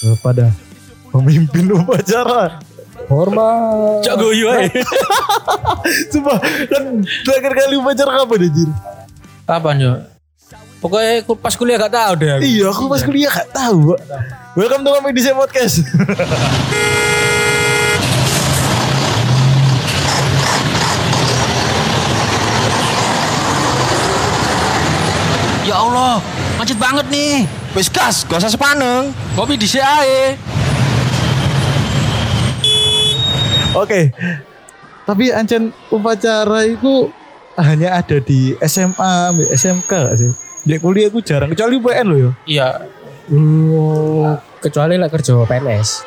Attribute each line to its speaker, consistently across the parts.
Speaker 1: pada pemimpin upacara.
Speaker 2: Hormat.
Speaker 3: Guyu ae.
Speaker 1: Coba kan terakhir kali upacara kapan anjir?
Speaker 3: Kapan yo? Pokoknya pas kuliah gak tahu deh. aku.
Speaker 1: Iya, aku pas kuliah gak tahu. Welcome to Dise Podcast.
Speaker 3: Ya Allah, macet banget nih.
Speaker 4: Wis gas, gak usah sepaneng.
Speaker 3: Kopi di ae.
Speaker 1: Oke. Tapi ancen upacara itu hanya ada di SMA, SMK gak sih? Di kuliah aku jarang, kecuali UN loh ya.
Speaker 3: Iya.
Speaker 2: Hmm, kecuali lah kerja PNS.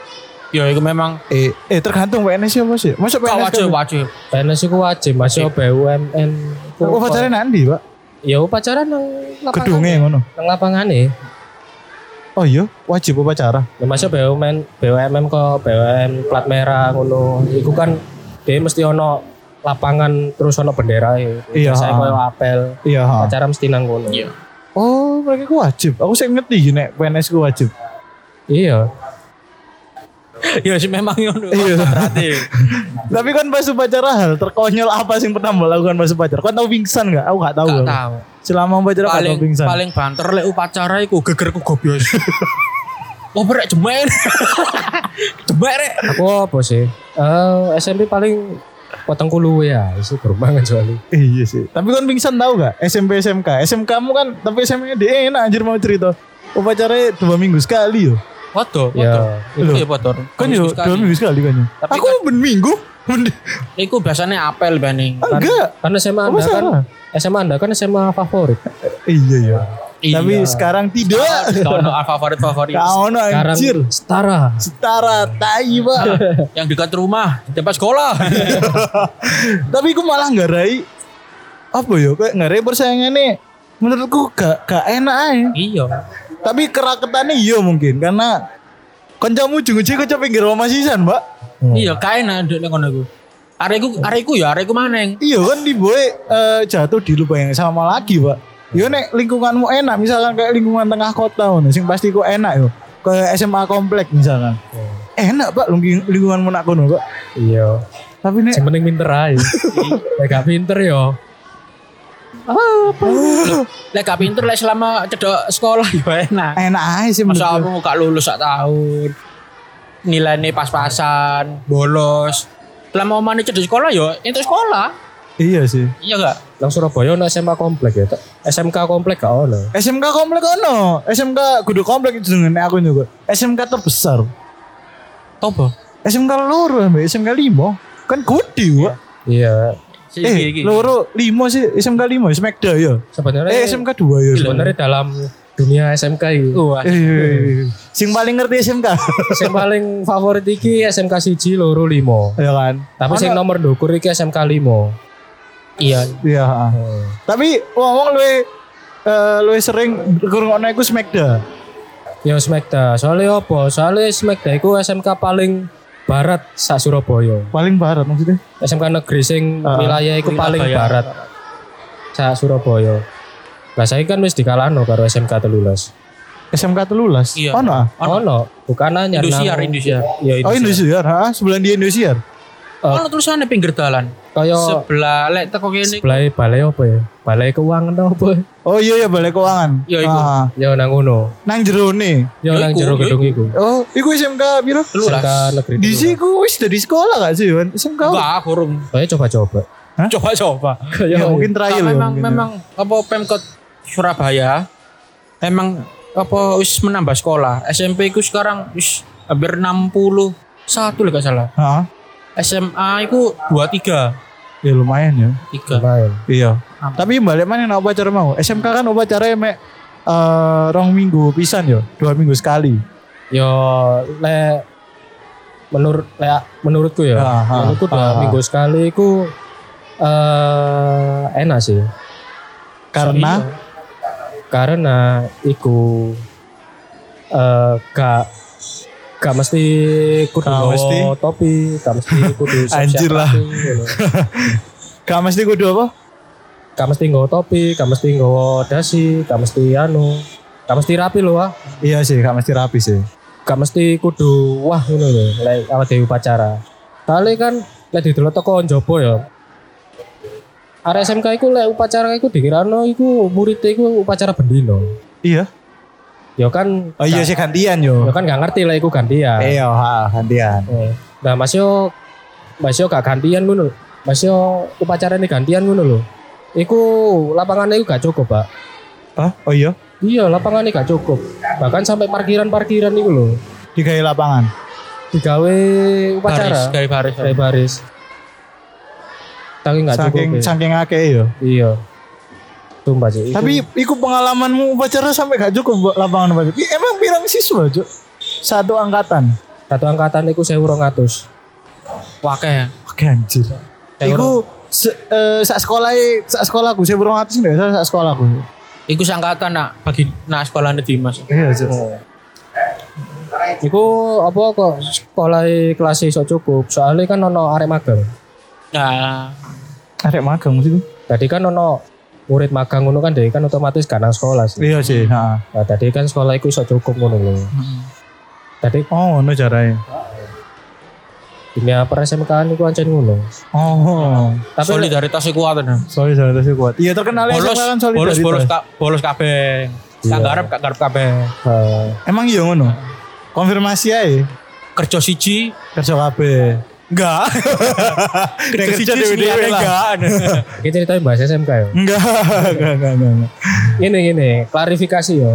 Speaker 3: Ya itu memang
Speaker 1: Eh, eh tergantung PNS siapa sih? Masuk PNS
Speaker 3: wajib
Speaker 1: kan?
Speaker 3: wajib.
Speaker 2: PNS itu wajib masuk BUMN. ku-
Speaker 1: Upacara nanti, Pak.
Speaker 2: Ya upacara nang lapangan.
Speaker 1: Gedungnya ngono.
Speaker 2: Nang lapangan nih.
Speaker 1: Oh iya, wajib upacara.
Speaker 2: Ya masuk BUMN, BUMN kok BUMN plat merah ngono. Iku kan dia mesti ono lapangan terus ono bendera ya.
Speaker 1: Iya,
Speaker 2: Saya koyo apel.
Speaker 1: Iya, ha.
Speaker 2: Acara mesti nang ngono.
Speaker 3: Iya.
Speaker 1: Oh, mereka ku wajib. Aku sih ngerti gini, PNS ku wajib.
Speaker 2: Iya.
Speaker 3: Ya sih memang ngono.
Speaker 1: Iya.
Speaker 3: Berarti.
Speaker 1: Tapi kan pas upacara hal terkonyol apa sih yang pernah mbak lakukan pas upacara? Kau tahu pingsan gak? Aku gak tahu.
Speaker 3: Gak tahu.
Speaker 1: Selama upacara gak tahu
Speaker 3: Paling
Speaker 1: pingsan.
Speaker 3: paling banter lek upacara iku gegerku gobios. Oh berek jemek. jemek rek.
Speaker 2: Aku apa sih? Eh SMP paling potong kulu ya, isi berumbangan soalnya.
Speaker 1: Iya sih. Tapi kan pingsan tahu gak? SMP SMK. SMK mu kan tapi SMP dia enak anjir mau cerita. Upacaranya dua minggu sekali yo.
Speaker 3: Foto, foto.
Speaker 2: Ya,
Speaker 3: Itu
Speaker 1: Loh.
Speaker 3: ya foto.
Speaker 1: Kan yo dua minggu sekali kan.
Speaker 3: Tapi
Speaker 1: Aku ben minggu.
Speaker 3: Iku biasanya apel bening.
Speaker 1: Enggak.
Speaker 2: Karena SMA
Speaker 1: Apa
Speaker 2: Anda kan? SMA Anda kan SMA favorit.
Speaker 1: Iya iya.
Speaker 3: Iya.
Speaker 1: Tapi sekarang tidak.
Speaker 3: Kau no favorit favorit.
Speaker 1: Kau no
Speaker 2: Sekarang
Speaker 1: anjir.
Speaker 2: setara.
Speaker 1: Setara tai pak.
Speaker 3: Yang dekat rumah, depan sekolah.
Speaker 1: Tapi aku malah ngarai apa ya kayak ngarai persaingannya menurutku gak gak enak aja.
Speaker 3: iya.
Speaker 1: Tapi keraketannya iya mungkin karena kancamu ujung-ujung kocok pinggir rumah sisan, Mbak.
Speaker 3: Iya, kae enak ndek ngono iku. Areku areku ya areku maneng.
Speaker 1: Iya kan di boy eh, jatuh di lubang yang sama lagi, Pak. Yo nek lingkunganmu enak misalkan kayak lingkungan tengah kota ngono sing pasti kok enak yo. Kayak SMA komplek misalkan. Enak, Pak, lingkungan lingkunganmu nak kono, Pak.
Speaker 2: Iya.
Speaker 1: Tapi nek
Speaker 2: Yang penting pinter aja. Nek gak pinter yo.
Speaker 3: Lek gak pinter lek selama cedok sekolah ya enak.
Speaker 1: enak aja sih
Speaker 3: Masa aku gak lulus sak tahun. Nilainya pas-pasan, bolos. Lama mana cedok sekolah ya itu sekolah.
Speaker 1: Iya sih.
Speaker 3: Iya gak?
Speaker 2: Nang Surabaya ono SMA komplek ya. SMK komplek gak ono.
Speaker 1: SMK komplek ono. SMK kudu komplek itu dengan aku juga. SMK terbesar.
Speaker 3: Tobo.
Speaker 1: SMK loro SMK limo. Kan gede, Pak.
Speaker 2: Iya.
Speaker 1: Eh, loro limo sih SMK limo Smekda ya.
Speaker 2: Sebenarnya
Speaker 1: Eh, SMK 2 ya.
Speaker 2: sebenarnya dalam dunia SMK.
Speaker 3: Wah,
Speaker 1: Eh, eh. sing paling ngerti SMK.
Speaker 2: Sing paling favorit iki SMK siji loro limo.
Speaker 1: ya kan.
Speaker 2: Tapi sing nomor ndukur iki SMK limo.
Speaker 3: iya.
Speaker 1: Iya, heeh. Tapi ngomong luwe eh luwe sering ngrungokno iku Smekda.
Speaker 2: Ya Smekda. Soalnya apa? Soalnya Smekda iku SMK paling barat sak Surabaya.
Speaker 1: Paling barat maksudnya.
Speaker 2: SMK negeri sing
Speaker 1: Ah,
Speaker 2: wilayah iku paling barat sak Surabaya. Lah saya kan wis dikalahno karo SMK telulas.
Speaker 1: SMK telulas.
Speaker 3: Iya.
Speaker 1: Ono. ah?
Speaker 2: Oh no, bukan anyar
Speaker 3: Indosiar,
Speaker 2: nang-
Speaker 3: Indosiar.
Speaker 2: Ya
Speaker 1: Oh
Speaker 2: Indosiar.
Speaker 1: Indosiar, ha? Sebelah di Indosiar.
Speaker 3: Ono tulisannya pinggir dalan.
Speaker 2: Kaya
Speaker 3: Sebelah lek teko kene.
Speaker 2: sebelah balai apa ya? Balai keuangan atau apa?
Speaker 1: Oh iya ya balai keuangan.
Speaker 3: Ya, iku.
Speaker 1: Ah,
Speaker 2: Ya nang ngono.
Speaker 1: nang jero nih.
Speaker 2: Ya
Speaker 3: Ya
Speaker 2: nang jero
Speaker 3: ya
Speaker 2: gedung iku.
Speaker 1: Oh, iku SMK piro?
Speaker 2: SMK negeri.
Speaker 1: Di
Speaker 2: telulas.
Speaker 1: sini ku wis dari sekolah gak sih, Wan? SMK.
Speaker 3: Enggak, kurung.
Speaker 2: Saya coba-coba.
Speaker 3: Coba-coba.
Speaker 1: Ya, mungkin trial ya.
Speaker 3: memang
Speaker 1: mungkin ya.
Speaker 3: memang apa Pemkot Surabaya memang apa wis menambah sekolah. SMP ku sekarang wis hampir 60 satu lah gak salah.
Speaker 1: Heeh.
Speaker 3: SMA itu 23
Speaker 1: Ya lumayan ya.
Speaker 3: 3
Speaker 2: Lumayan.
Speaker 1: Iya. Tapi balik mana nak upacara mau? SMK kan upacara mek eh rong minggu pisan ya, dua minggu sekali.
Speaker 2: Yo le menurut le, menurutku ya.
Speaker 1: Ah, ah,
Speaker 2: menurutku dua
Speaker 1: ah, ah.
Speaker 2: minggu sekali iku eh enak sih.
Speaker 1: Karena
Speaker 2: Karena iku eh gak gak mesti kudu
Speaker 1: Gak mesti.
Speaker 2: topi, gak mesti kudu
Speaker 1: Anjir lah. gak mesti kudu apa?
Speaker 2: Gak mesti nggawa topi, gak mesti nggawa dasi, gak mesti anu, gak mesti rapi loh ah.
Speaker 1: Iya sih, gak mesti rapi sih.
Speaker 2: gak mesti kudu wah ngono lho lek awak dhewe upacara. Kali kan lek didelok teko njaba ya. Arek SMK iku lek upacara iku dikirano iku murid iku upacara bendino.
Speaker 1: Iya.
Speaker 2: Ya kan
Speaker 1: Oh iya sih gantian yo.
Speaker 2: ya kan gak ngerti lah iku gantian.
Speaker 1: Iya, ha, gantian.
Speaker 2: Eh, Nah, Mas yo Mas yo gak gantian ngono. Mas yo upacara ini gantian ngono lho. Iku lapangannya iku gak cukup, Pak.
Speaker 1: Hah? Oh iya.
Speaker 2: Iya, lapangannya gak cukup. Bahkan sampai parkiran-parkiran itu lho.
Speaker 1: Digawe lapangan.
Speaker 2: Digawe
Speaker 3: Baris,
Speaker 2: upacara.
Speaker 3: kayak baris.
Speaker 2: Kayak baris. Saking gak cukup.
Speaker 1: Saking
Speaker 2: ya.
Speaker 1: saking akeh yo.
Speaker 2: Iya. Sumpah sih.
Speaker 1: Tapi iku pengalamanmu upacara sampai gak cukup buat lapangan upacara. Ih, Emang pirang siswa, Cuk? Satu angkatan.
Speaker 2: satu angkatan iku 1200.
Speaker 3: Wakeh ya.
Speaker 1: Oke anjir. Iku se, eh, sak sekolah sak sekolahku saya burung atas enggak sak sekolahku.
Speaker 3: Iku sangkatan nak bagi nak sekolah Dimas.
Speaker 1: Iya, Cuk.
Speaker 2: Iku apa kok sekolah kelas iso cukup. Soalnya kan ono arek magang.
Speaker 3: Nah,
Speaker 1: Arek magang sih.
Speaker 2: Tadi kan ono murid magang ngono kan deh kan otomatis gak nang sekolah sih.
Speaker 1: Iya sih, heeh.
Speaker 2: Nah, tadi kan sekolah iku iso cukup ngono lho. Tadi
Speaker 1: Oh, ngono caranya.
Speaker 2: dunia per SMK niku ancen ngono.
Speaker 1: Oh.
Speaker 2: Tapi
Speaker 3: solidaritasnya kuat nah.
Speaker 1: Solidaritasnya kuat. Iya terkenal ya
Speaker 3: Bolos,
Speaker 1: kan
Speaker 3: bolos,
Speaker 1: solidaritas.
Speaker 3: bolos, ka- bolos kabeh. Gak garap, gak garap kabeh.
Speaker 2: eh,
Speaker 1: Emang iya ngono. Konfirmasi aja.
Speaker 3: Kerja siji,
Speaker 1: Kerja kabeh. Enggak.
Speaker 3: kerja siji
Speaker 1: dewe-dewe
Speaker 3: dewe
Speaker 1: lah.
Speaker 3: enggak.
Speaker 2: Iki ceritanya bahas SMK ya.
Speaker 1: Enggak, enggak, enggak, enggak.
Speaker 2: Gini gini, klarifikasi yo.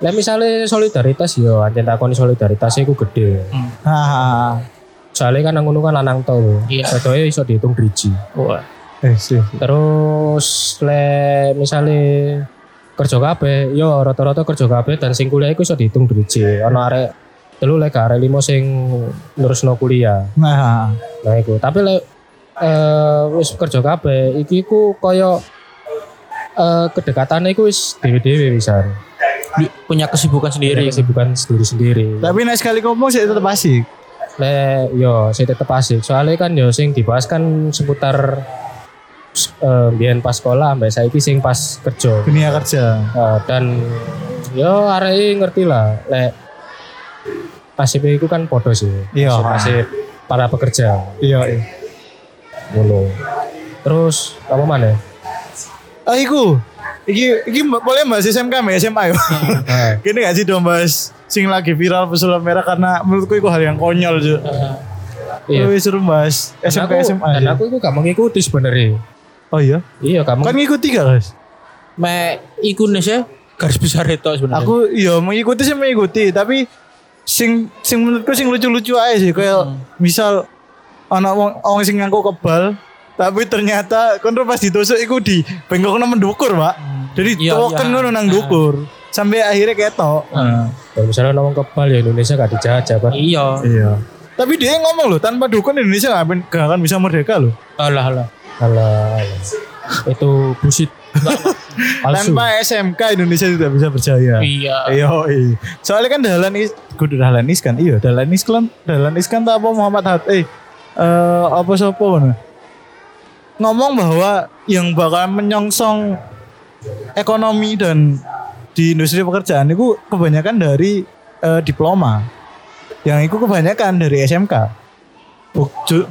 Speaker 2: Lah misalnya solidaritas yo, anjen takoni solidaritas iku gede.
Speaker 1: Ah,
Speaker 2: Soalnya kan nang ngono kan lanang tau.
Speaker 3: Iya.
Speaker 2: Wedoke iso dihitung driji.
Speaker 3: Wah.
Speaker 1: eh sih.
Speaker 2: Terus le misalnya kerja kabeh, yo rata-rata kerja kabeh dan sing kuliah iku iso dihitung driji. Ono arek telu lek arek limo sing nerusno kuliah.
Speaker 1: Nah,
Speaker 2: Nah iku, tapi lek eh wis kerja kabeh iki ku kaya eh kedekatannya iku wis dewe-dewe bisa.
Speaker 3: Di- Punya kesibukan sendiri.
Speaker 2: kesibukan sendiri-sendiri.
Speaker 1: tapi nek sekali ngomong sih tetap asik.
Speaker 2: Le yo saya tetep asik. Soalnya kan yo sing dibahas kan seputar eh biyen pas sekolah sampai saiki sing pas kerja.
Speaker 1: Dunia kerja.
Speaker 2: Eh, dan yo arek ngerti lah lek nasib itu kan podo sih.
Speaker 1: Iya.
Speaker 2: Nasib, para pekerja.
Speaker 1: Iya, iya.
Speaker 2: Ngono. Terus apa mana?
Speaker 1: Oh, iku. Iki iki mbak- boleh bahas SMK mbak SMA yo.
Speaker 2: Nah,
Speaker 1: Gini gak sih dong bahas sing lagi viral pesulap merah karena menurutku itu hal yang konyol juga.
Speaker 2: iya.
Speaker 1: Lebih seru bahas SMK
Speaker 2: aku,
Speaker 1: SMA.
Speaker 2: dan aku itu gak mengikuti sebenarnya.
Speaker 1: Oh iya.
Speaker 2: Iya kamu
Speaker 1: Kan ngikuti gak guys?
Speaker 3: Me iku nih ya garis besar itu sebenarnya.
Speaker 1: Aku iya mengikuti sih mengikuti tapi sing sing menurutku sing lucu-lucu aja sih kayak misal anak wong wong sing nganggo kebal tapi ternyata kontrol pas ditusuk iku di bengkoknya mendukur pak jadi
Speaker 3: Iya,
Speaker 1: token
Speaker 3: iya.
Speaker 1: ngono nang dukur sampai akhirnya ketok
Speaker 3: Nah,
Speaker 2: kalau misalnya ngomong kebal ya Indonesia gak dijajah Pak.
Speaker 3: iya.
Speaker 1: iya tapi dia ngomong loh tanpa dukun Indonesia gak, akan- gak akan bisa merdeka loh
Speaker 3: Alah alah.
Speaker 2: Alah, alah. itu bullshit.
Speaker 1: Tanpa SMK Indonesia tidak bisa berjaya
Speaker 3: Iya.
Speaker 1: Iya. Soalnya kan Dahlan is, kudu Dahlan Iskan, iya. Dahlan Iskan, Dahlan Iskan tak apa Muhammad Hat, eh, eh apa siapa mana? Ngomong bahwa yang bakal menyongsong ekonomi dan di industri pekerjaan itu kebanyakan dari eh, diploma. Yang itu kebanyakan dari SMK.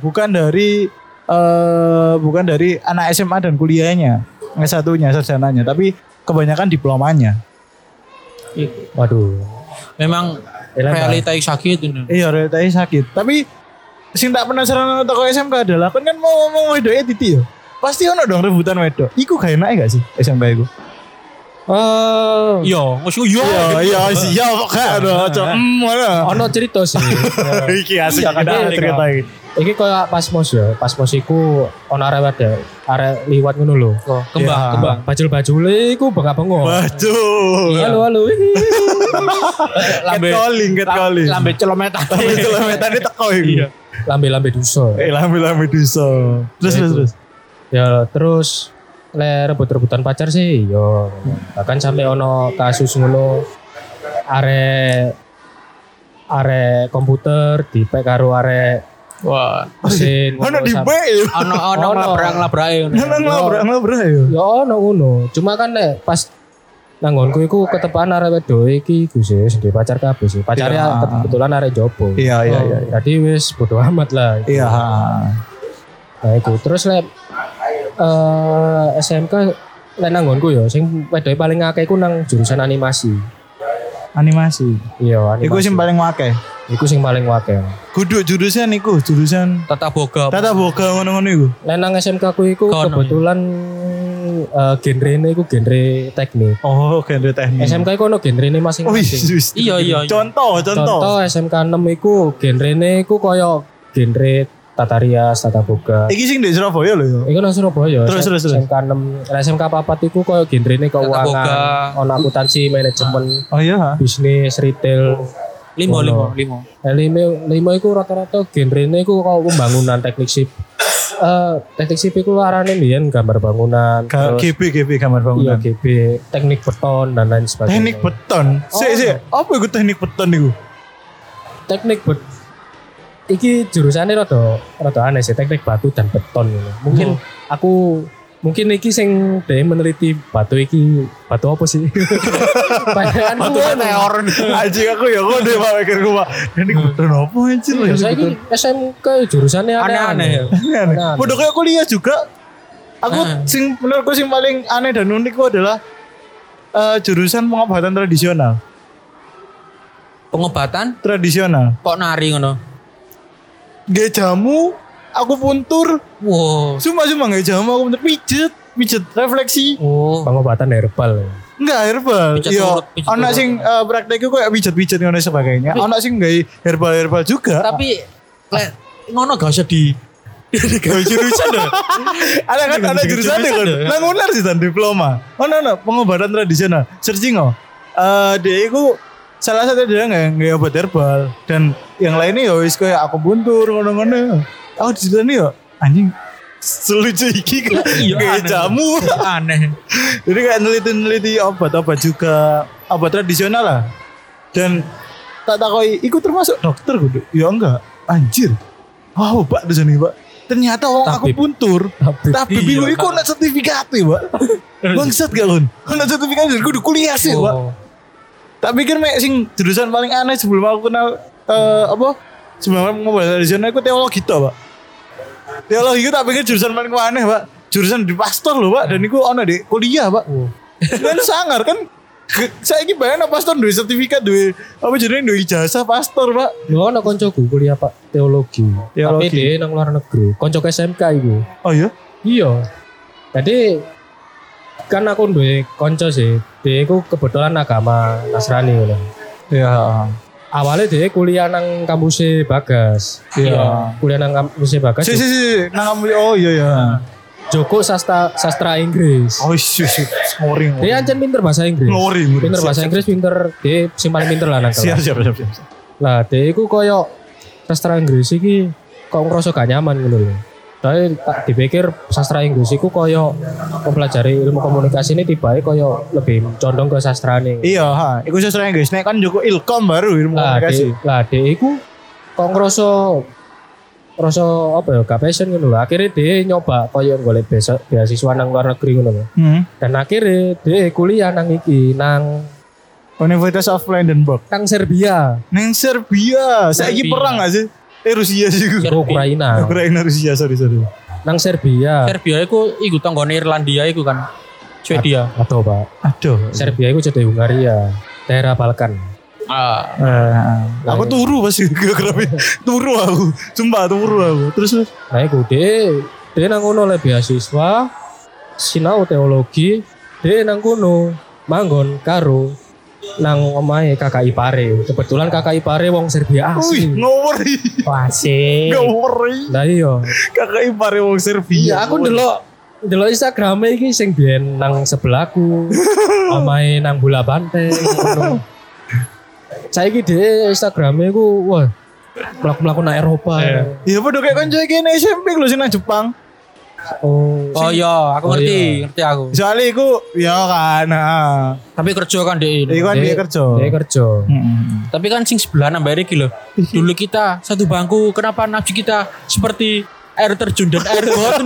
Speaker 1: Bukan dari eh bukan dari anak SMA dan kuliahnya. S1-nya, sarjananya, tapi kebanyakan diplomanya.
Speaker 2: Waduh.
Speaker 3: Memang
Speaker 2: Elang,
Speaker 3: realita sakit ini.
Speaker 1: Iya realitanya sakit. Tapi sing tak penasaran toko SMK adalah kan kan mau ngomong wedoknya titi ya. Pasti ono dong rebutan wedok. Iku gak enak gak sih SMK iku?
Speaker 2: Oh,
Speaker 3: Iya, maksudku iya.
Speaker 1: iya sih. Ya kok gak ada. Hmm,
Speaker 2: ono cerita sih.
Speaker 1: Iki asik
Speaker 3: Iya,
Speaker 1: ada cerita iki.
Speaker 2: Iki kayak pas mos ya, pas mos iku ono arek wadah, arek liwat ngono lho.
Speaker 3: Oh, kembang,
Speaker 1: Iya.
Speaker 3: kembang.
Speaker 2: Bajul-bajule iku bengak-bengok.
Speaker 1: Baju.
Speaker 3: Iya.
Speaker 2: Halo halo.
Speaker 3: Lambe
Speaker 1: calling, cat calling.
Speaker 3: Lambe celometan.
Speaker 1: Tapi kilometer ini teko iku.
Speaker 3: Iya.
Speaker 2: Lambe-lambe duso.
Speaker 1: Eh lambe-lambe duso. Terus
Speaker 2: Ya,
Speaker 1: terus terus.
Speaker 2: Ya terus le rebut-rebutan pacar sih yo. Bahkan sampai ono kasus ngono are are komputer dipek karo are
Speaker 3: Wah.
Speaker 2: mesin
Speaker 1: Ono di B ya.
Speaker 3: Ono ono
Speaker 2: Ono.
Speaker 3: labrak labrak
Speaker 1: Ono ngelabrak ngelabrak ya.
Speaker 2: Ya ono ngono. Cuma kan nek pas nanggonku iku ketepaan arek wedo iki Gus duwe pacar kabeh sih. Pacarnya
Speaker 1: Iya.
Speaker 2: kebetulan arek jopo.
Speaker 1: Iya iya iya. iya.
Speaker 2: Jadi wis bodo amat lah.
Speaker 1: Iya. ha.
Speaker 2: Nah itu terus lek eh SMK lek nanggonku ya sing wedoke paling akeh iku nang jurusan animasi.
Speaker 1: Animasi.
Speaker 2: Iya, animasi.
Speaker 1: Iku sing paling wakeh.
Speaker 2: Iku sing paling akeh.
Speaker 1: Kudu jurusan iku, jurusan
Speaker 3: Tata boga.
Speaker 1: tata boga ngono-ngono iku.
Speaker 2: Lek nang SMK ku iku
Speaker 3: Kono,
Speaker 2: kebetulan eh genre iku genre teknik.
Speaker 1: Oh, genre teknik.
Speaker 2: SMK iku ono genre
Speaker 1: Oh,
Speaker 2: masing-masing.
Speaker 1: wis.
Speaker 3: Iya iya. iya.
Speaker 1: Contoh, contoh.
Speaker 2: Contoh SMK 6 iku genrene iku koyo genre tata rias, tata boga.
Speaker 1: Iki sing di Surabaya lho ya.
Speaker 2: Iku nang Surabaya.
Speaker 1: Terus, terus, terus.
Speaker 2: SMK 6, Lah, SMK 4 iku koyo genrene keuangan, ono akuntansi, manajemen,
Speaker 1: Oh iya.
Speaker 2: bisnis, retail.
Speaker 3: Limo limo limo.
Speaker 2: Nah, lima, lima iku rata-rata genrene iku kau pembangunan teknik sip. Eh teknik sip iku arane mbiyen gambar bangunan,
Speaker 1: Ga-
Speaker 2: terus
Speaker 1: GB GB
Speaker 2: iya
Speaker 1: bangunan.
Speaker 2: GB, teknik beton dan lain sebagainya.
Speaker 1: Teknik beton. Sik
Speaker 2: Oh.
Speaker 1: sik, apa iku teknik beton iku?
Speaker 2: teknik bet iki jurusannya rada rada aneh sih teknik batu dan beton gitu. mungkin aku mungkin iki sing dhewe meneliti batu iki batu apa sih Bayangan
Speaker 3: Batu meteor.
Speaker 1: Anjing aku ya kok deh Pak mikir gua. Teknik beton apa anjir?
Speaker 2: ya saya ini SMK jurusannya
Speaker 3: Aneh-aneh ya.
Speaker 2: aneh-aneh.
Speaker 1: Bodoh kayak kuliah juga. Aku
Speaker 3: Ah.
Speaker 1: sing menurutku sing paling aneh dan unik adalah eh, jurusan pengobatan tradisional.
Speaker 3: Pengobatan
Speaker 1: Tradisional.
Speaker 3: kok nari ngono.
Speaker 1: Gak jamu, aku puntur.
Speaker 3: Wow.
Speaker 1: Cuma cuma gak jamu, aku puntur pijet, pijet refleksi.
Speaker 3: Oh.
Speaker 2: pengobatan herbal
Speaker 1: Enggak herbal.
Speaker 3: Pijet
Speaker 1: Yo,
Speaker 3: urut, pijet
Speaker 1: ana
Speaker 3: urut.
Speaker 1: sing uh, praktekku kayak pijet-pijet ngono sebagainya. Ana sing gak herbal-herbal juga.
Speaker 3: Tapi lek ngono gak usah di Gak jurusan dah.
Speaker 1: ada kan ada jurusan kan. Nang unar sih tan diploma. Oh no no pengobatan tradisional. Searching oh. Eh dia itu salah satu dia nggak nggak obat herbal dan yang lainnya ya wis kayak aku buntur ngono-ngono. Oh di sana ya anjing selucu iki kan
Speaker 3: Iya,
Speaker 1: kayak
Speaker 3: aneh.
Speaker 1: jamu.
Speaker 3: Aneh.
Speaker 1: Jadi kayak neliti-neliti obat-obat juga obat tradisional lah. Dan tak takoi, ikut termasuk dokter kudu. Ya enggak, anjir. Wow, Pak di sini, Pak. Ternyata wong aku puntur.
Speaker 2: tapi
Speaker 3: Iya,
Speaker 1: bingung
Speaker 3: Pak.
Speaker 1: iku nak sertifikat ya, Pak. Bangsat gak kon? Nak sertifikat dan kudu kuliah sih, Pak.
Speaker 2: oh,
Speaker 1: Tak pikir mek sing jurusan paling aneh sebelum aku kenal eh, apa? Sebelum aku ngomong tradisional aku teologi toh, Pak. Teologi itu tak pikir jurusan paling aneh, Pak. Jurusan di pastor loh, Pak. Dan itu ono di kuliah, Pak.
Speaker 2: oh.
Speaker 1: kan sangar kan saya ini bayangin pastor duwe sertifikat duwe apa jadi duwe ijazah pastor pak
Speaker 2: lu ana koncoku kuliah Pak teologi.
Speaker 1: Teologi.
Speaker 2: Tapi dia nang luar negeri. Konco SMK iku.
Speaker 1: oh iya
Speaker 2: Iya. Jadi kan aku duwe konco sih. Dia iku kebetulan agama Nasrani ngono.
Speaker 1: ya
Speaker 2: Awalnya dia kuliah nang kampus Bagas.
Speaker 1: Iya.
Speaker 2: Kuliah nang kampus Bagas.
Speaker 1: si si si nang kamu oh iya iya
Speaker 2: Joko sastra sastra Inggris.
Speaker 1: oh si si ngori ngori
Speaker 2: Dia ancen pinter bahasa Inggris.
Speaker 1: ngori
Speaker 2: Pinter bahasa Inggris, pinter dia sing paling pinter lah nang
Speaker 1: siap
Speaker 2: kelas.
Speaker 1: siap siap siap
Speaker 2: Lah, dia iku koyo sastra Inggris iki kok ngerasa gak nyaman ngono lho. Saya tak dipikir sastra Inggris iku koyo mempelajari ilmu komunikasi ini tiba koyo lebih condong ke sastra nih.
Speaker 1: iya ha iku sastra Inggris nek kan Joko Ilkom baru ilmu
Speaker 2: Lah,
Speaker 1: komunikasi
Speaker 2: de, lah de iku kok ngerasa ngerasa apa ya gak passion ngono lho. Akhirnya dia nyoba koyo golek beasiswa nang luar negeri ngono lho.
Speaker 1: hmm.
Speaker 2: Dan akhirnya dia kuliah nang iki nang
Speaker 1: Universitas of Brandenburg
Speaker 2: nang Serbia,
Speaker 1: neng Serbia saya
Speaker 3: Serbia.
Speaker 1: perang gak sih eh Rusia sih
Speaker 2: ke Ukraina.
Speaker 1: Ukraina Rusia sorry sorry
Speaker 2: Nang Serbia.
Speaker 3: Serbia iku iku tanggone Irlandia iku kan. Swedia.
Speaker 2: Atau Pak.
Speaker 1: aduh
Speaker 2: Serbia itu jadi Hungaria, daerah Balkan.
Speaker 3: Ah.
Speaker 1: Eh, aku turu pasti geografi turu aku sumpah turu aku terus terus.
Speaker 2: Nah, itu dia, dia nang oleh beasiswa, sinau teologi, dia nang kono manggon karo nang omahe kakak ipare. Kebetulan kakak ipare wong Serbia
Speaker 1: Wih,
Speaker 2: asli.
Speaker 1: ngawuri,
Speaker 2: Asik.
Speaker 1: ngawuri.
Speaker 2: Nah iya.
Speaker 1: Kakak ipare wong Serbia.
Speaker 2: Iya, aku delok delok Instagram iki sing biyen nang sebelahku. omahe nang bola banteng. Saiki dhewe Instagramnya ku wah mlaku-mlaku nang Eropa.
Speaker 1: Iya padha kayak kanca iki nek SMP lho sing nang Jepang.
Speaker 2: Oh,
Speaker 3: Oh iya, aku
Speaker 2: Oh,
Speaker 3: ngerti,
Speaker 2: iya.
Speaker 3: ngerti aku.
Speaker 1: Soalnya iku ya kan. Nah.
Speaker 3: Tapi kerja kan di
Speaker 1: Iku kan dia kerja.
Speaker 2: Dia kerja.
Speaker 1: Mm-mm.
Speaker 3: Tapi kan sing sebelah nambah iki lho. Dulu kita satu bangku, kenapa nafsu kita seperti air terjun dan air got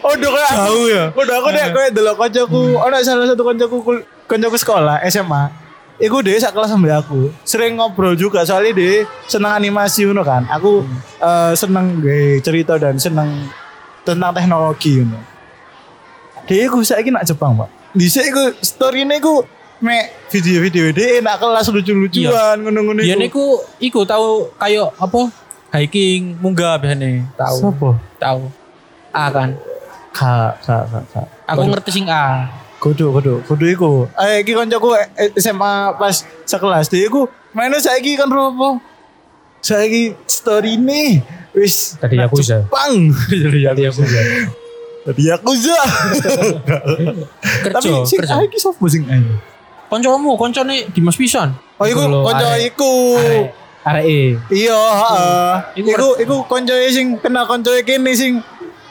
Speaker 1: Oh, udah kayak jauh ya. Udah aku nek kayak delok kancaku, ana salah satu kancaku koncoku sekolah SMA. Iku dia sak kelas sampai aku. Sering ngobrol juga soalnya dia seneng animasi ngono kan. Aku eh, seneng gue cerita dan seneng tentang teknologi ngono. Dia iku saiki nak Jepang, Pak. Dhisik iku story-ne iku mek video-video dia nak kelas lucu-lucuan ngono-ngono
Speaker 3: Dia
Speaker 1: iku.
Speaker 3: niku iku tahu kayak apa? Hiking munggah biasanya. Tahu.
Speaker 1: Sopo?
Speaker 3: Tahu. A kan.
Speaker 1: Kak, kak, kak, kak.
Speaker 3: Aku ngerti sing A.
Speaker 1: Kudu, kudu, kudu iku. Eh, iki koncoku eh, SMA pas sekelas dia iku mainnya saiki kan ropo. Saiki story ini wis
Speaker 2: Tadi Yakuza.
Speaker 1: Jepang.
Speaker 2: Tadi aku ya.
Speaker 1: Tadi Yakuza.
Speaker 3: Kerja,
Speaker 1: Tapi sing
Speaker 3: kerja.
Speaker 1: iki sopo sing ayo.
Speaker 3: Koncomu, koncone Dimas pisan.
Speaker 1: Oh iku konco iku.
Speaker 2: Arek E.
Speaker 1: Iya, heeh.
Speaker 3: Iku
Speaker 1: Iku iku konco sing kenal konco kene sing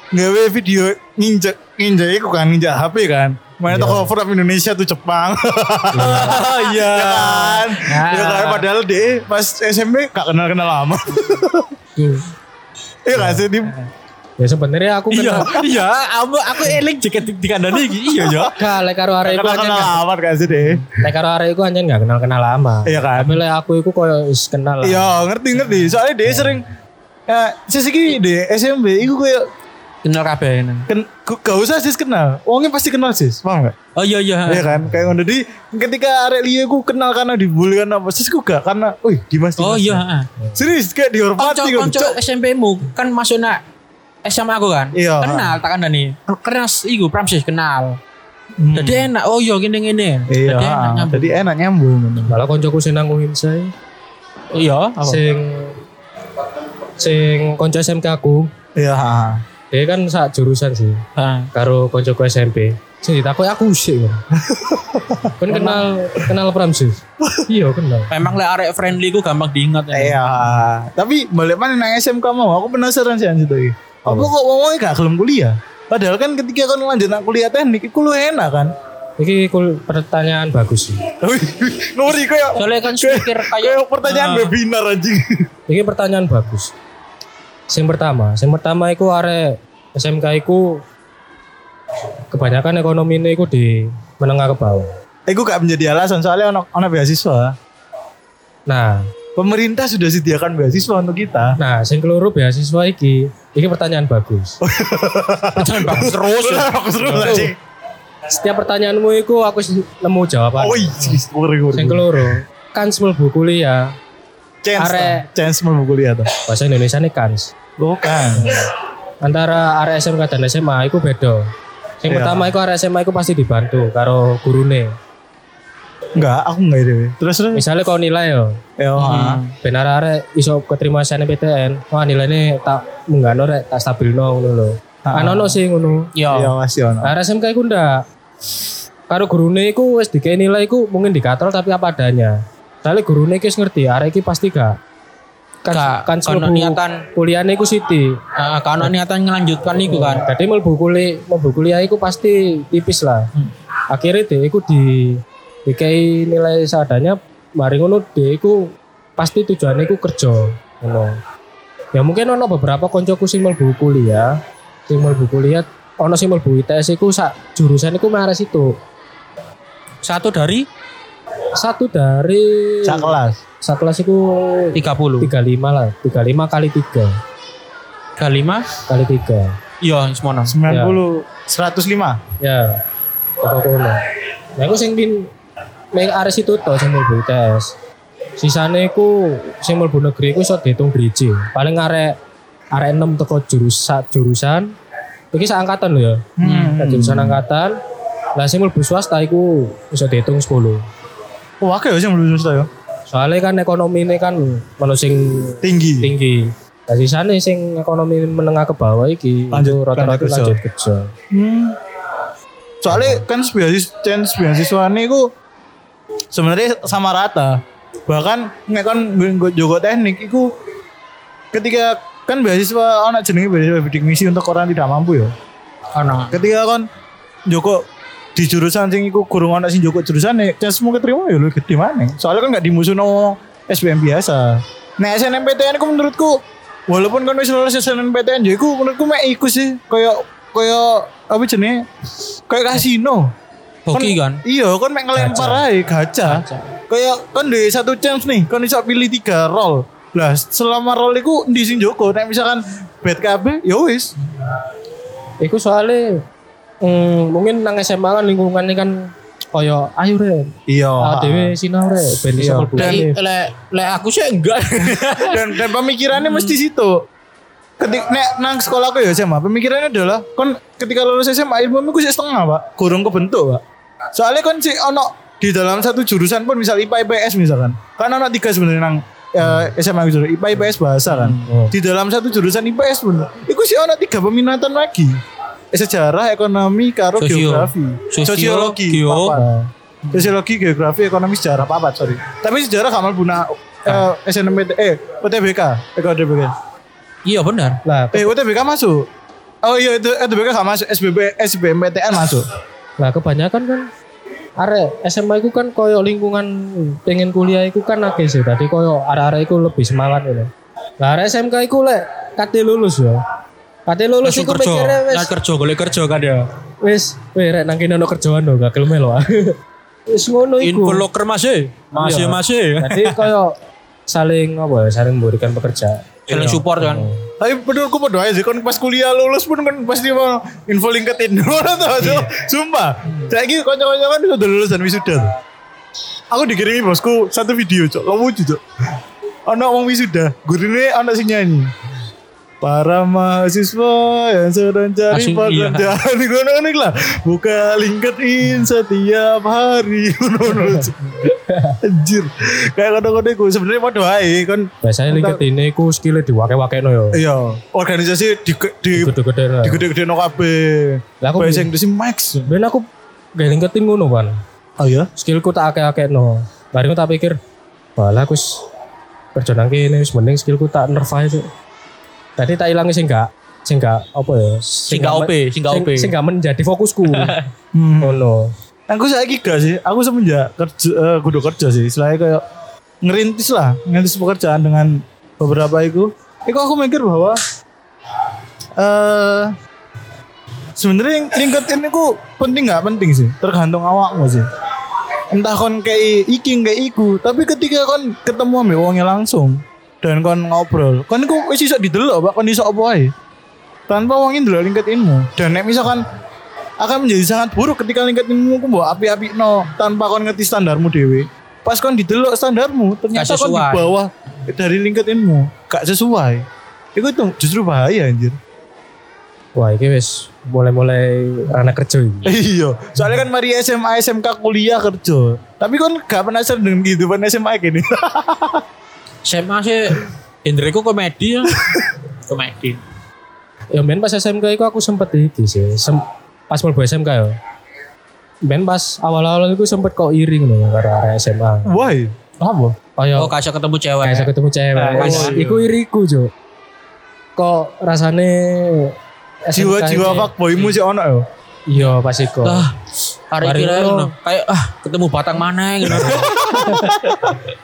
Speaker 1: gawe video nginjek nginjek iku kan nginjek HP kan. Mana
Speaker 2: Iya.
Speaker 1: toko cover up Indonesia tuh Jepang. Iya kan.
Speaker 3: Nah.
Speaker 1: Ya kan padahal dia pas SMP gak kenal-kenal lama. Iya gak sih? Dim?
Speaker 2: Ya sebenarnya aku
Speaker 3: Iya,
Speaker 2: kenal
Speaker 3: iya, aku aku eling jeket di kandani iki. Iya, yo.
Speaker 2: Gak, lek karo arek iku gak-
Speaker 1: lama gak sih deh?
Speaker 2: lek karo arek iku anjen gak kenal-kenal lama.
Speaker 1: Iya kan?
Speaker 2: Tapi lek aku iku koyo wis kenal.
Speaker 1: Iya ngerti-ngerti. Soalnya dia sering Ya, sisi di SMP, iku kayak
Speaker 3: Kenal kabeh.
Speaker 1: ken, gak usah sis kenal. Wongnya pasti kenal sis, paham gak?
Speaker 3: Oh iya iya.
Speaker 1: Iya kan, kayak ngono di ketika arek liya ku kenal karena dibully kan apa, sis ku gak karena, wih Dimas
Speaker 3: Oh
Speaker 1: Dimas."
Speaker 3: iya, heeh.
Speaker 1: Serius kayak dihormati
Speaker 3: Konco
Speaker 1: gitu.
Speaker 3: konco
Speaker 1: Cok.
Speaker 3: SMP-mu kan masuk nak SMA aku kan.
Speaker 1: Iya.
Speaker 3: Kenal tak kandani. Kenal iku Pramsis kenal.
Speaker 1: Hmm.
Speaker 3: Jadi enak. Oh iya gini gini.
Speaker 1: Iya,
Speaker 3: Jadi enak nyambung.
Speaker 1: jadi enak nyambung.
Speaker 2: Malah koncoku sing nang saya
Speaker 3: Iya, apa?
Speaker 2: sing sing konco SMK aku.
Speaker 1: Iya, ha.
Speaker 2: Dia kan sak jurusan sih
Speaker 3: Heeh.
Speaker 2: karo koncoku SMP. Sing ditakoki aku sih. kan. Kan kenal kenal Pramsis. Iya kenal.
Speaker 3: Memang lek arek friendly ku gampang diingat ya.
Speaker 1: Iya. Tapi balik mana nang SMK mau? Aku penasaran sih anjir tuh. Apa kok ngomongnya gak gelem kuliah? Padahal kan ketika kan lanjut nang kuliah teknik, itu lu enak kan?
Speaker 2: Iki kul pertanyaan bagus sih.
Speaker 1: Nuri kayak
Speaker 3: Soalnya kan speaker kayak
Speaker 1: kayak pertanyaan
Speaker 3: Ah.
Speaker 1: webinar anjing.
Speaker 2: Iki pertanyaan bagus. Yang pertama, yang pertama iku arek SMK iku kebanyakan ekonomi ini iku di menengah ke bawah.
Speaker 1: Iku gak menjadi alasan soalnya ono ono beasiswa.
Speaker 2: Nah,
Speaker 1: Pemerintah sudah sediakan beasiswa untuk kita.
Speaker 2: nah sing keloro beasiswa iki, iki pertanyaan bagus.
Speaker 3: Jangan bagus terus.
Speaker 1: Aku seru anjing.
Speaker 2: Setiap pertanyaanmu iku aku nemu jawaban.
Speaker 1: Oh iya, ngeri.
Speaker 2: Sing keloro, kan mlebu kuliah,
Speaker 1: Chance, lah. chance mau kuliah tuh.
Speaker 2: bahasa Indonesia nih kans.
Speaker 1: Bukan.
Speaker 2: Antara arek SMK dan SMA iku beda. Yang
Speaker 1: Iya.
Speaker 2: pertama iku arek SMA iku pasti dibantu karo gurune.
Speaker 1: Enggak, aku enggak itu. Terus terus.
Speaker 2: Misalnya kau nilai yo,
Speaker 1: Ya, ha.
Speaker 2: benar arek iso keterima SNMPTN, wah nilainya tak munggah rek tak stabil no ngono lho. Kan ono sih ngono.
Speaker 1: Iya,
Speaker 3: Iya.
Speaker 1: masih ono.
Speaker 2: Arek SMK iku ndak. Karo gurune iku wis dikei nilai iku mungkin dikatrol tapi apa adanya. Soalnya gurune iki wis ngerti, arek iki pasti gak kan
Speaker 3: Gak,
Speaker 2: kan mlebu
Speaker 3: niatan.
Speaker 2: kuliahnya iku siti.
Speaker 3: Heeh, kalau niatan ngelanjutkan iku kan.
Speaker 2: Jadi mlebu kuliah, mlebu kuliah iku pasti tipis lah.
Speaker 3: Hmm.
Speaker 2: Akhirnya deh iku di dikei nilai seadanya, mari ngono deh iku pasti tujuannya iku kerja. Ngono. Ya mungkin ono beberapa koncoku sing mlebu kuliah, sing mlebu kuliah ono sing mlebu ITS iku sak jurusan iku marah situ.
Speaker 3: Satu dari
Speaker 2: Satu dari
Speaker 1: Sak kelas.
Speaker 2: Sak kelas iku
Speaker 3: 30.
Speaker 2: 35 lah, 35 kali 3
Speaker 3: Kalima.
Speaker 2: kali 3.
Speaker 3: Iya, semono.
Speaker 1: 90 105.
Speaker 2: Ya, toko kono. Nah, aku sing pin ning arek situ to sing mlebu tes. Sisane iku sing mlebu negeri iku iso dihitung driji. Paling arek arek 6 teko jurusan jurusan iki sak angkatan lho ya.
Speaker 1: Hmm.
Speaker 2: Sak jurusan angkatan. Lah sing mlebu swasta iku iso dihitung 10.
Speaker 1: Oh, oke sih belum selesai ya.
Speaker 2: Soalnya kan ekonomi ini kan melu sing
Speaker 1: Tinggi.
Speaker 2: tinggi. Lah sisane sing ekonomi menengah ke bawah iki
Speaker 1: Lanjut-
Speaker 2: itu rata-rata
Speaker 1: lanjut kerja.
Speaker 2: lanjut kerja.
Speaker 1: Hmm. Soalnya kan beasiswa chance beasiswa ini ku sebenarnya sama rata. Bahkan nek kan gue jogo teknik iku ketika kan beasiswa anak jenenge beasiswa bidik misi untuk orang tidak mampu ya.
Speaker 3: Ono.
Speaker 1: Ketika kan Joko di jurusan sing iku kurang ana sing Joko jurusan nih chance mau keterima ya lu gede mana. Soalnya kan gak dimusuhno SBM biasa. Nah SNMPTN ku menurutku walaupun kan wis lulus SNMPTN ya iku menurutku mek iku sih kayak kayak apa jenenge kayak kasino.
Speaker 3: Hoki kan.
Speaker 1: Iya, kan mek ngelempar ae gacha. Kayak kan di satu chance nih, kan bisa pilih tiga roll. Lah selama roll iku ndi sing joko? Nek misalkan bet KB, ya wis.
Speaker 2: Iku soalnya mm, mungkin nang SMA kan lingkungannya kan koyo ayo re.
Speaker 1: Iya.
Speaker 2: ADW sinau re ben iso mlebu
Speaker 3: le, le aku sih enggak.
Speaker 1: dan dan pemikirannya mesti situ. Ketik nek nang sekolah aku ya SMA, pemikirannya adalah kon ketika lulus SMA ilmu ku sih setengah, Pak. Kurang kebentuk, Pak. Soalnya kon sih ono di dalam satu jurusan pun misal IPA IPS misalkan. Kan ono tiga sebenarnya nang eh, SMA gitu, IPA IPS bahasa kan.
Speaker 2: Oh.
Speaker 1: Di dalam satu jurusan IPS pun, itu sih ono tiga peminatan lagi. Eh, Sejarah, ekonomi, karo
Speaker 3: Sosio.
Speaker 1: geografi.
Speaker 3: Sosiologi,
Speaker 1: Sosiologi, papat. Sosiologi, geografi, ekonomi, sejarah, papat, sorry. Tapi sejarah kamal buna eh, SNMPT, eh, UTBK, Eko UTBK.
Speaker 3: iya benar.
Speaker 2: Lah,
Speaker 1: Eh, UTBK masuk. Oh iya, itu UTBK gak masuk, SBB, SBMPTN masuk.
Speaker 2: lah kebanyakan kan arek SMA iku kan koyo lingkungan pengen kuliah iku kan akeh sih. Tadi koyo arek-arek iku lebih semangat ini. Lah arek SMK iku lek kate lulus ya. Kate lulus iku
Speaker 3: kerja.
Speaker 2: mikirnya wis
Speaker 3: Nah, kerja, golek kerja kan ya.
Speaker 2: wis weh rek nang kene ono kerjaan lho gak gelem melu. Wis ngono iku.
Speaker 3: Info loker masih. Masih
Speaker 2: Iya.
Speaker 3: masih.
Speaker 2: Jadi koyo saling apa ya, saling memberikan pekerjaan.
Speaker 3: Saling support kan.
Speaker 1: Tapi menurutku pada aja sih, kan pas kuliah lulus pun kan pasti mau info LinkedIn. Mana tau tuh, sumpah. Saya ini kocok-kocok kan sudah lulus dan wisuda. Aku dikirimi bosku satu video cok, lucu cok. Anak wong wisuda, gurine anak sing nyanyi. Para mahasiswa yang sedang cari
Speaker 3: iya.
Speaker 1: pekerjaan ngono ngono lah. Buka LinkedIn setiap hari. Anjir. Kayak kadang-kadang gue sebenarnya mau doain kan
Speaker 2: Biasanya LinkedIn iku skillnya diwake-wake no yo.
Speaker 1: Iya, organisasi di di
Speaker 2: Gede-gede no.
Speaker 1: di gede-gede no kabeh.
Speaker 2: Lah aku
Speaker 1: Bahasa Inggris max.
Speaker 2: Ben aku gak LinkedIn ngono kan.
Speaker 1: Oh ya?
Speaker 2: skillku tak akeh-akeh no. Bareng tak pikir, walah aku kerja nang kene wis mending skillku tak nerf ae Cuk. Tadi tak ilangi sing gak sing gak apa ya?
Speaker 3: Sing gak OP, sing gak OP.
Speaker 2: Sing gak menjadi fokusku.
Speaker 1: Hmm.
Speaker 2: Ngono.
Speaker 1: Aku saya gak sih. Aku semenjak kerja eh, kudu kerja sih. Selain kayak ngerintis lah, ngerintis pekerjaan dengan beberapa itu. Itu aku mikir bahwa eh sebenarnya LinkedIn itu penting nggak penting sih, tergantung awakmu sih. Entah kon kayak iki kayak iku, tapi ketika kon ketemu sama wongnya langsung dan kon ngobrol, kon iku wis iso didelok, Pak, kon iso apa ae. Tanpa wongin ndelok LinkedInmu. Dan nek misalkan akan menjadi sangat buruk ketika LinkedInmu ku mbok api-api no tanpa kon ngerti standarmu dewe. Pas kon didelok standarmu ternyata kon di bawah dari LinkedInmu, gak sesuai. Itu tuh justru bahaya anjir.
Speaker 2: Wah, iki wis mulai-mulai anak kerja iki.
Speaker 1: iya, soalnya kan mari SMA, SMK kuliah kerja. Tapi kon gak penasaran dengan kehidupan SMA gini.
Speaker 3: SMA sih genreku komedi ya. komedi.
Speaker 2: Ya men pas SMK iku aku sempet iki sih. Sem pas mlebu SMK ya. Men pas awal-awal iku sempet kok iri ngono karo arek SMA.
Speaker 1: Why? Apa?
Speaker 2: Kayak
Speaker 3: Oh, kasih ketemu cewek.
Speaker 2: saya ketemu cewek. Wis,
Speaker 3: iya.
Speaker 2: Iku iriku, Cuk. Kok rasane
Speaker 1: Jiwa-jiwa fuckboymu sih ono ya.
Speaker 2: Iya, pasti kok.
Speaker 3: Ah, hari kira
Speaker 2: ngono.
Speaker 3: Kayak ah ketemu batang mana gitu.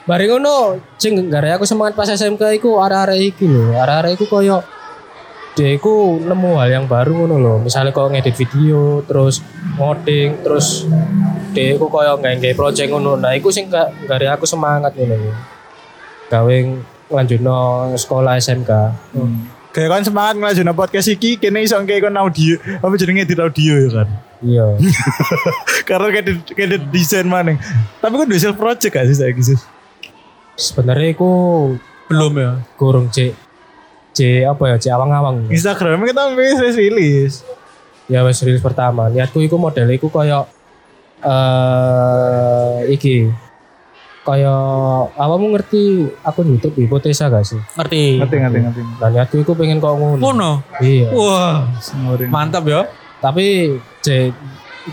Speaker 2: Bareng ngono, sing gara aku semangat pas SMK iku arek-arek iki lho. Arek-arek iku koyo dia iku nemu hal yang baru ngono lho. Misalnya kok ngedit video, terus ngoding, terus dia iku koyo nggak project ngono. Nah, iku sing ga- gara aku semangat ngono lho. Gawe ngelanjutno sekolah SMK.
Speaker 1: Kayak kan semangat ngelajun podcast iki kene iso kayak kon audio apa jenenge edit audio ya kan.
Speaker 2: Iya.
Speaker 1: Karena kayak kayak desain maning. Tapi kan self project gak sih saya gitu.
Speaker 2: Sebenarnya iku
Speaker 3: Belum ya.
Speaker 2: kurung C C apa ya C awang-awang.
Speaker 1: Instagram kita wis wis rilis.
Speaker 2: ya wes rilis pertama niatku iku model iku kaya eh iki kaya awamu ngerti akun YouTube hipotesa gak sih?
Speaker 3: Ngerti.
Speaker 1: Ngerti ngerti ngerti.
Speaker 2: Nah niatku iku pengen kok ngono.
Speaker 3: Ngono.
Speaker 2: Iya.
Speaker 3: Wah,
Speaker 1: Sengorin.
Speaker 3: mantap ya.
Speaker 2: Tapi C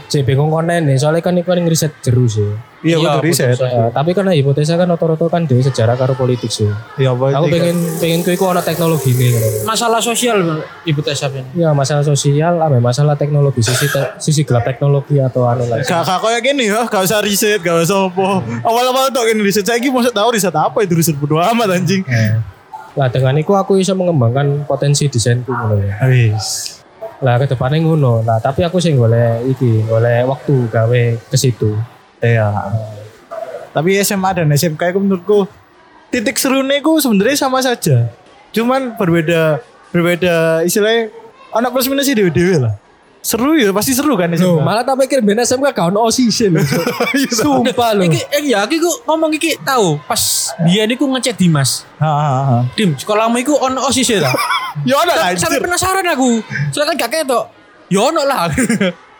Speaker 2: C bingung konten nih soalnya kan iku kan ngeriset jeru sih.
Speaker 1: Iya
Speaker 3: Iya,
Speaker 1: riset.
Speaker 2: Eh, tapi karena hipotesa kan rata-rata kan dari sejarah karo politik sih.
Speaker 1: Iya apa
Speaker 2: Aku pengen pengen ku iku ana teknologi nih.
Speaker 3: Masalah sosial Ibu Tessa ini.
Speaker 2: Ya masalah sosial, ame masalah teknologi, sisi te- sisi gelap teknologi atau anu lagi.
Speaker 1: Gak gak kayak gini ya, gak usah riset, gak usah apa. Awal-awal tuh gini riset, saya mau tahu riset apa itu riset bodo amat anjing.
Speaker 2: Nah dengan itu aku bisa mengembangkan potensi desainku ngono ya.
Speaker 1: Habis.
Speaker 2: Lah ke depannya ngono. Nah, tapi aku sih golek iki, golek waktu gawe ke situ.
Speaker 1: Iya. Tapi SMA dan SMK itu menurutku titik serunya itu sebenarnya sama saja. Cuman berbeda berbeda istilahnya anak plus minus dewe dewe lah. Seru ya pasti seru kan
Speaker 2: Loh,
Speaker 1: SMK.
Speaker 2: malah tak pikir ben SMK gak ono OSIS lho. Sumpah lho.
Speaker 3: Iki eh, ya iki ku ngomong iki tahu pas dia niku ngechat Dimas.
Speaker 1: Ha, ha, ha.
Speaker 3: Dim, sekolahmu iku ono OSIS ya ta?
Speaker 1: Ya ada lah.
Speaker 3: Sampai penasaran aku. Soalnya kan gak ketok. Ya ono lah.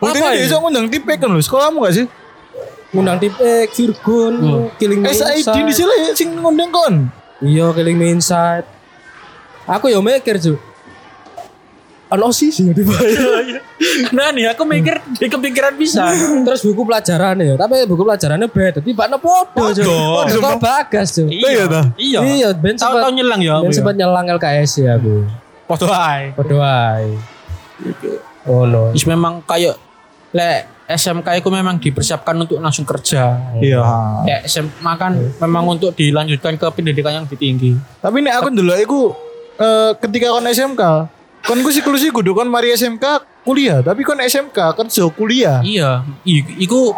Speaker 1: Buktinya
Speaker 3: Apa
Speaker 1: dia
Speaker 3: ya?
Speaker 1: bisa ngundang tipe kan lho. Sekolahmu gak sih?
Speaker 2: Ngundang tipe Virgun, Killing Me
Speaker 1: SID di
Speaker 2: Inside.
Speaker 1: sini sing ngundang kon.
Speaker 2: Iya, Killing Me Inside. Aku ya mikir, Cuk. Ono OSIS ya dibayar.
Speaker 3: Nah nih aku mikir di kepikiran bisa.
Speaker 2: Terus buku pelajarannya ya, tapi buku pelajarannya beda. Tiba no podo.
Speaker 3: Podo
Speaker 2: kok bagas, Cuk.
Speaker 1: Iya ta?
Speaker 3: Iya.
Speaker 2: Iya, ben sempat
Speaker 3: nyelang ya.
Speaker 2: ben sempat nyelang LKS ya aku.
Speaker 3: Foto ae.
Speaker 2: Podo ae. Oh no.
Speaker 3: Is memang kayak le SMK itu memang dipersiapkan untuk langsung kerja.
Speaker 1: Iya.
Speaker 3: Ya SMA kan memang untuk dilanjutkan ke pendidikan yang lebih tinggi.
Speaker 1: Tapi nek aku dulu aku eh, ketika kon SMK, kon ku siklus iku kudu kon mari SMK kuliah, tapi kon SMK kerja kuliah.
Speaker 3: Iya, i- iku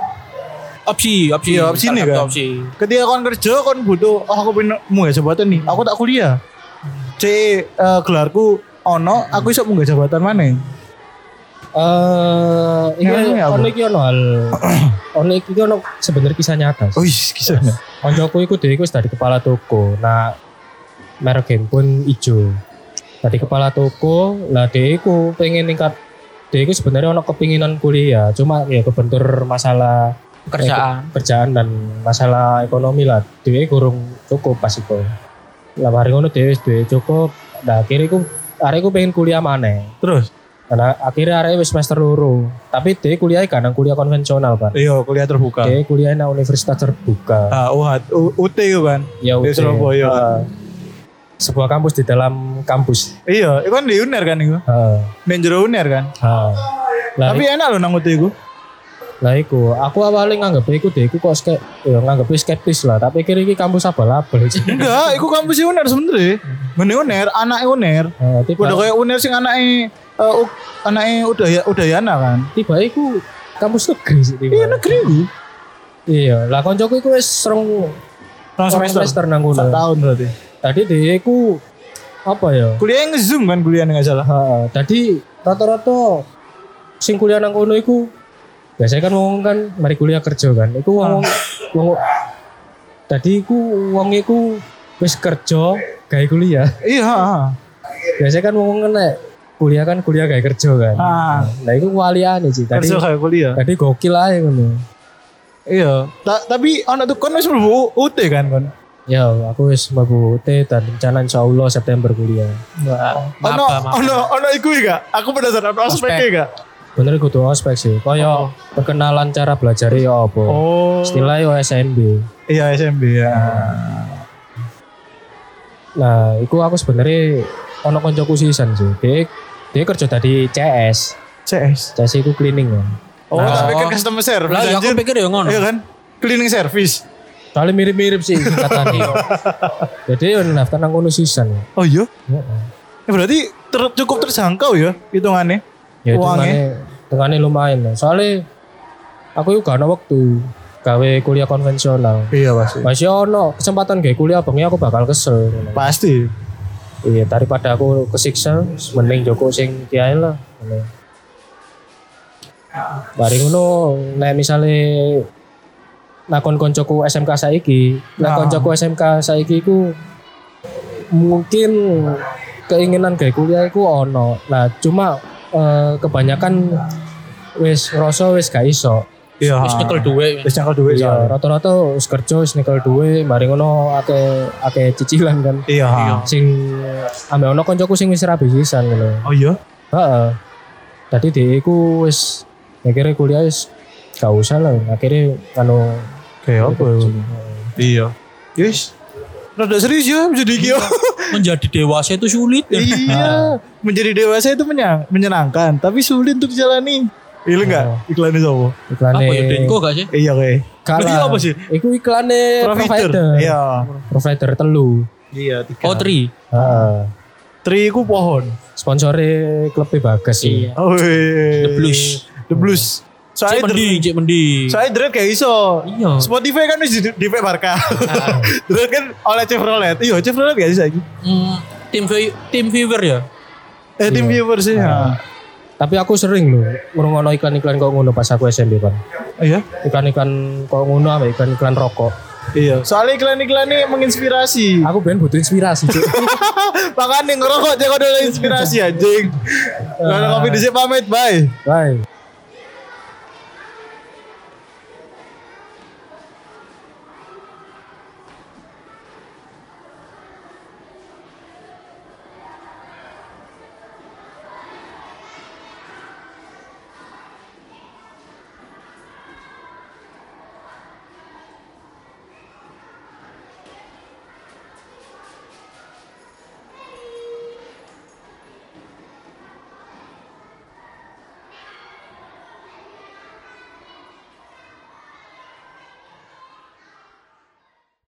Speaker 3: opsi, opsi.
Speaker 1: Iya, opsi nih kan.
Speaker 3: Opsi.
Speaker 1: Ketika kon kerja kon butuh oh aku pengen munggah jabatan nih, aku tak kuliah. C eh, gelarku ono, aku iso munggah jabatan mana?
Speaker 2: Eh, ini ono iki ono hal. Ono iki ono sebenarnya kisah nyata.
Speaker 1: Oh kisahnya.
Speaker 2: Koncoku iku dhewe wis dari kepala toko. Nah, merek handphone ijo. Dari kepala toko, lah dhewe iku pengen ningkat dhewe iku sebenarnya ono kepinginan kuliah, cuma ya kebentur masalah
Speaker 3: Kerjaan.
Speaker 2: kerjaan dan masalah ekonomi lah. Dhewe kurang cukup pas iku. Lah mari ngono dhewe duwe cukup. Nah, akhirnya iku arek iku pengen kuliah maneh.
Speaker 1: Terus?
Speaker 2: Karena akhirnya arek wis semester loro. Tapi dhewe kuliah kan kuliah konvensional kan.
Speaker 1: Iya kuliah terbuka.
Speaker 2: Dhewe kuliah nang universitas terbuka.
Speaker 1: Ah, UHAT, U- UT kan.
Speaker 2: Ya
Speaker 1: Di
Speaker 2: UT.
Speaker 1: Surabaya.
Speaker 2: Ah. sebuah kampus di dalam kampus.
Speaker 1: Iya, itu kan di UNER kan itu.
Speaker 2: Heeh.
Speaker 1: Ning jero UNER kan.
Speaker 2: Lah,
Speaker 1: Tapi enak loh nang UT itu.
Speaker 2: Lah iku, aku awalnya nganggep iku deh, iku kok ske, ya nganggep skeptis lah, tapi kira iki kampus abal-abal.
Speaker 1: Enggak, itu kampus UNER sebenernya. Ngene UNER, anak UNER.
Speaker 2: Heeh, tiba,
Speaker 1: Udah kayak UNER sing anaknya eh uh, anaknya udah ya Udayana kan.
Speaker 2: tiba iku kampus negeri sih tiba.
Speaker 1: Iya negeri itu.
Speaker 2: Iya, lah koncoku iku wis serong
Speaker 1: Rong
Speaker 2: serong
Speaker 1: semester.
Speaker 2: semester nang
Speaker 1: tahun berarti.
Speaker 2: Tadi dia iku apa ya?
Speaker 1: Kuliahnya nge-zoom kan kuliah nggak salah.
Speaker 2: Heeh, tadi rata-rata sing kuliah nang iku biasanya kan ngomong kan mari kuliah kerja kan. Iku ngomong ngomong tadi iku wong iku wis kerja gawe kuliah.
Speaker 1: Iya.
Speaker 2: Biasanya kan ngomong kan nek kuliah kan kuliah gawe kerja kan.
Speaker 1: Ah,
Speaker 2: Nah iku waliane sih. Tadi
Speaker 1: kerja kayak kuliah.
Speaker 2: tadi gokil aja ngono.
Speaker 1: Iya. Ta- tapi anak tuh kon wis mlebu UT kan kon.
Speaker 2: Ya, aku wis mlebu UT dan rencana insyaallah September kuliah.
Speaker 1: Ono
Speaker 3: Maba, maba.
Speaker 1: ono ono iku gak? Aku penasaran ono ospeknya gak?
Speaker 2: Bener kudu ospek sih. Kaya perkenalan cara belajar ya apa.
Speaker 1: Oh.
Speaker 2: Istilahnya yo SNB.
Speaker 1: Iya SMB ya.
Speaker 2: Nah, iku aku sebenarnya ono koncoku sisan sih. Dia dia kerja tadi CS.
Speaker 1: CS.
Speaker 2: CS itu cleaning ya.
Speaker 1: Oh,
Speaker 3: Nah.
Speaker 1: tapi ke customer service.
Speaker 3: Lah ya aku pikir ya ngono.
Speaker 1: Iya kan? Cleaning service.
Speaker 2: Soalnya mirip-mirip sih singkatannya. Jadi yo daftar nang sisan.
Speaker 1: Oh iya.
Speaker 2: Heeh.
Speaker 1: Ya, berarti ter- cukup terjangkau ya hitungannya.
Speaker 2: Ya
Speaker 1: Uangnya.
Speaker 2: hitungannya lumayan lah. Soalnya aku juga ada waktu gawe kuliah konvensional.
Speaker 1: Iya pasti.
Speaker 2: Masih ono kesempatan gawe kuliah bangnya aku bakal kesel.
Speaker 1: Pasti.
Speaker 2: Iya daripada aku kesiksa mending Joko sing kiai lah. Bari ngono nek misale nakon koncoku SMK saiki,
Speaker 1: Nah.
Speaker 2: koncoku SMK saiki ku mungkin keinginan gawe kuliah iku ono. Nah, cuma eh, kebanyakan wis ngerasa wis gak iso.
Speaker 1: Iya.
Speaker 3: Wis nyekel duwe.
Speaker 1: Wis nyekel duit
Speaker 2: Iya, rata-rata wis kerja wis nyekel duwe, mari ngono akeh akeh cicilan kan.
Speaker 1: Iya. ha.
Speaker 2: Sing ambek ono koncoku sing wis rabi sisan ngono.
Speaker 1: Oh iya.
Speaker 2: Heeh. Tadi dia iku wis akhirnya kuliah wis gak usah lah. Akhirnya anu
Speaker 1: Kayak apa ya? Iya. Yes. Rada serius ya menjadi kio.
Speaker 3: Menjadi dewasa itu sulit. ya.
Speaker 1: iya. Menjadi dewasa itu menyen- menyenangkan, tapi sulit untuk dijalani. Iya enggak? Iklannya sama.
Speaker 2: iklane
Speaker 3: Apa ya Denko gak sih?
Speaker 1: Iya kayak.
Speaker 2: kalah.
Speaker 1: Apa sih?
Speaker 2: Iku iklane
Speaker 1: Provider.
Speaker 2: provider.
Speaker 1: Iya.
Speaker 2: Provider telu.
Speaker 1: Iya, tiga.
Speaker 3: Oh, tri.
Speaker 2: Heeh.
Speaker 1: Tri ku pohon.
Speaker 2: Sponsore klub Bagas sih.
Speaker 3: Iya.
Speaker 1: Oh,
Speaker 3: The Blues.
Speaker 1: The Blues.
Speaker 3: Cek
Speaker 1: Soalnya
Speaker 3: mending, cek mending.
Speaker 1: Saya Dread kayak iso.
Speaker 3: Iya.
Speaker 1: Spotify kan di di Barca. Dread kan oleh Chevrolet. Iya, Chevrolet gak sih saiki?
Speaker 3: Hmm, tim tim viewer ya.
Speaker 1: Eh tim viewer sih. ya.
Speaker 2: Tapi aku sering loh ngrungokno iklan-iklan kok ngono pas aku SMP kan.
Speaker 1: Iya.
Speaker 2: Iklan-iklan kok ngono apa iklan-iklan rokok.
Speaker 1: Iya. Soalnya iklan-iklan ini menginspirasi.
Speaker 2: Aku pengen butuh inspirasi, Cuk.
Speaker 1: Makanya ngerokok jangan ada inspirasi anjing. Kalau kopi di pamit, bye.
Speaker 2: Bye.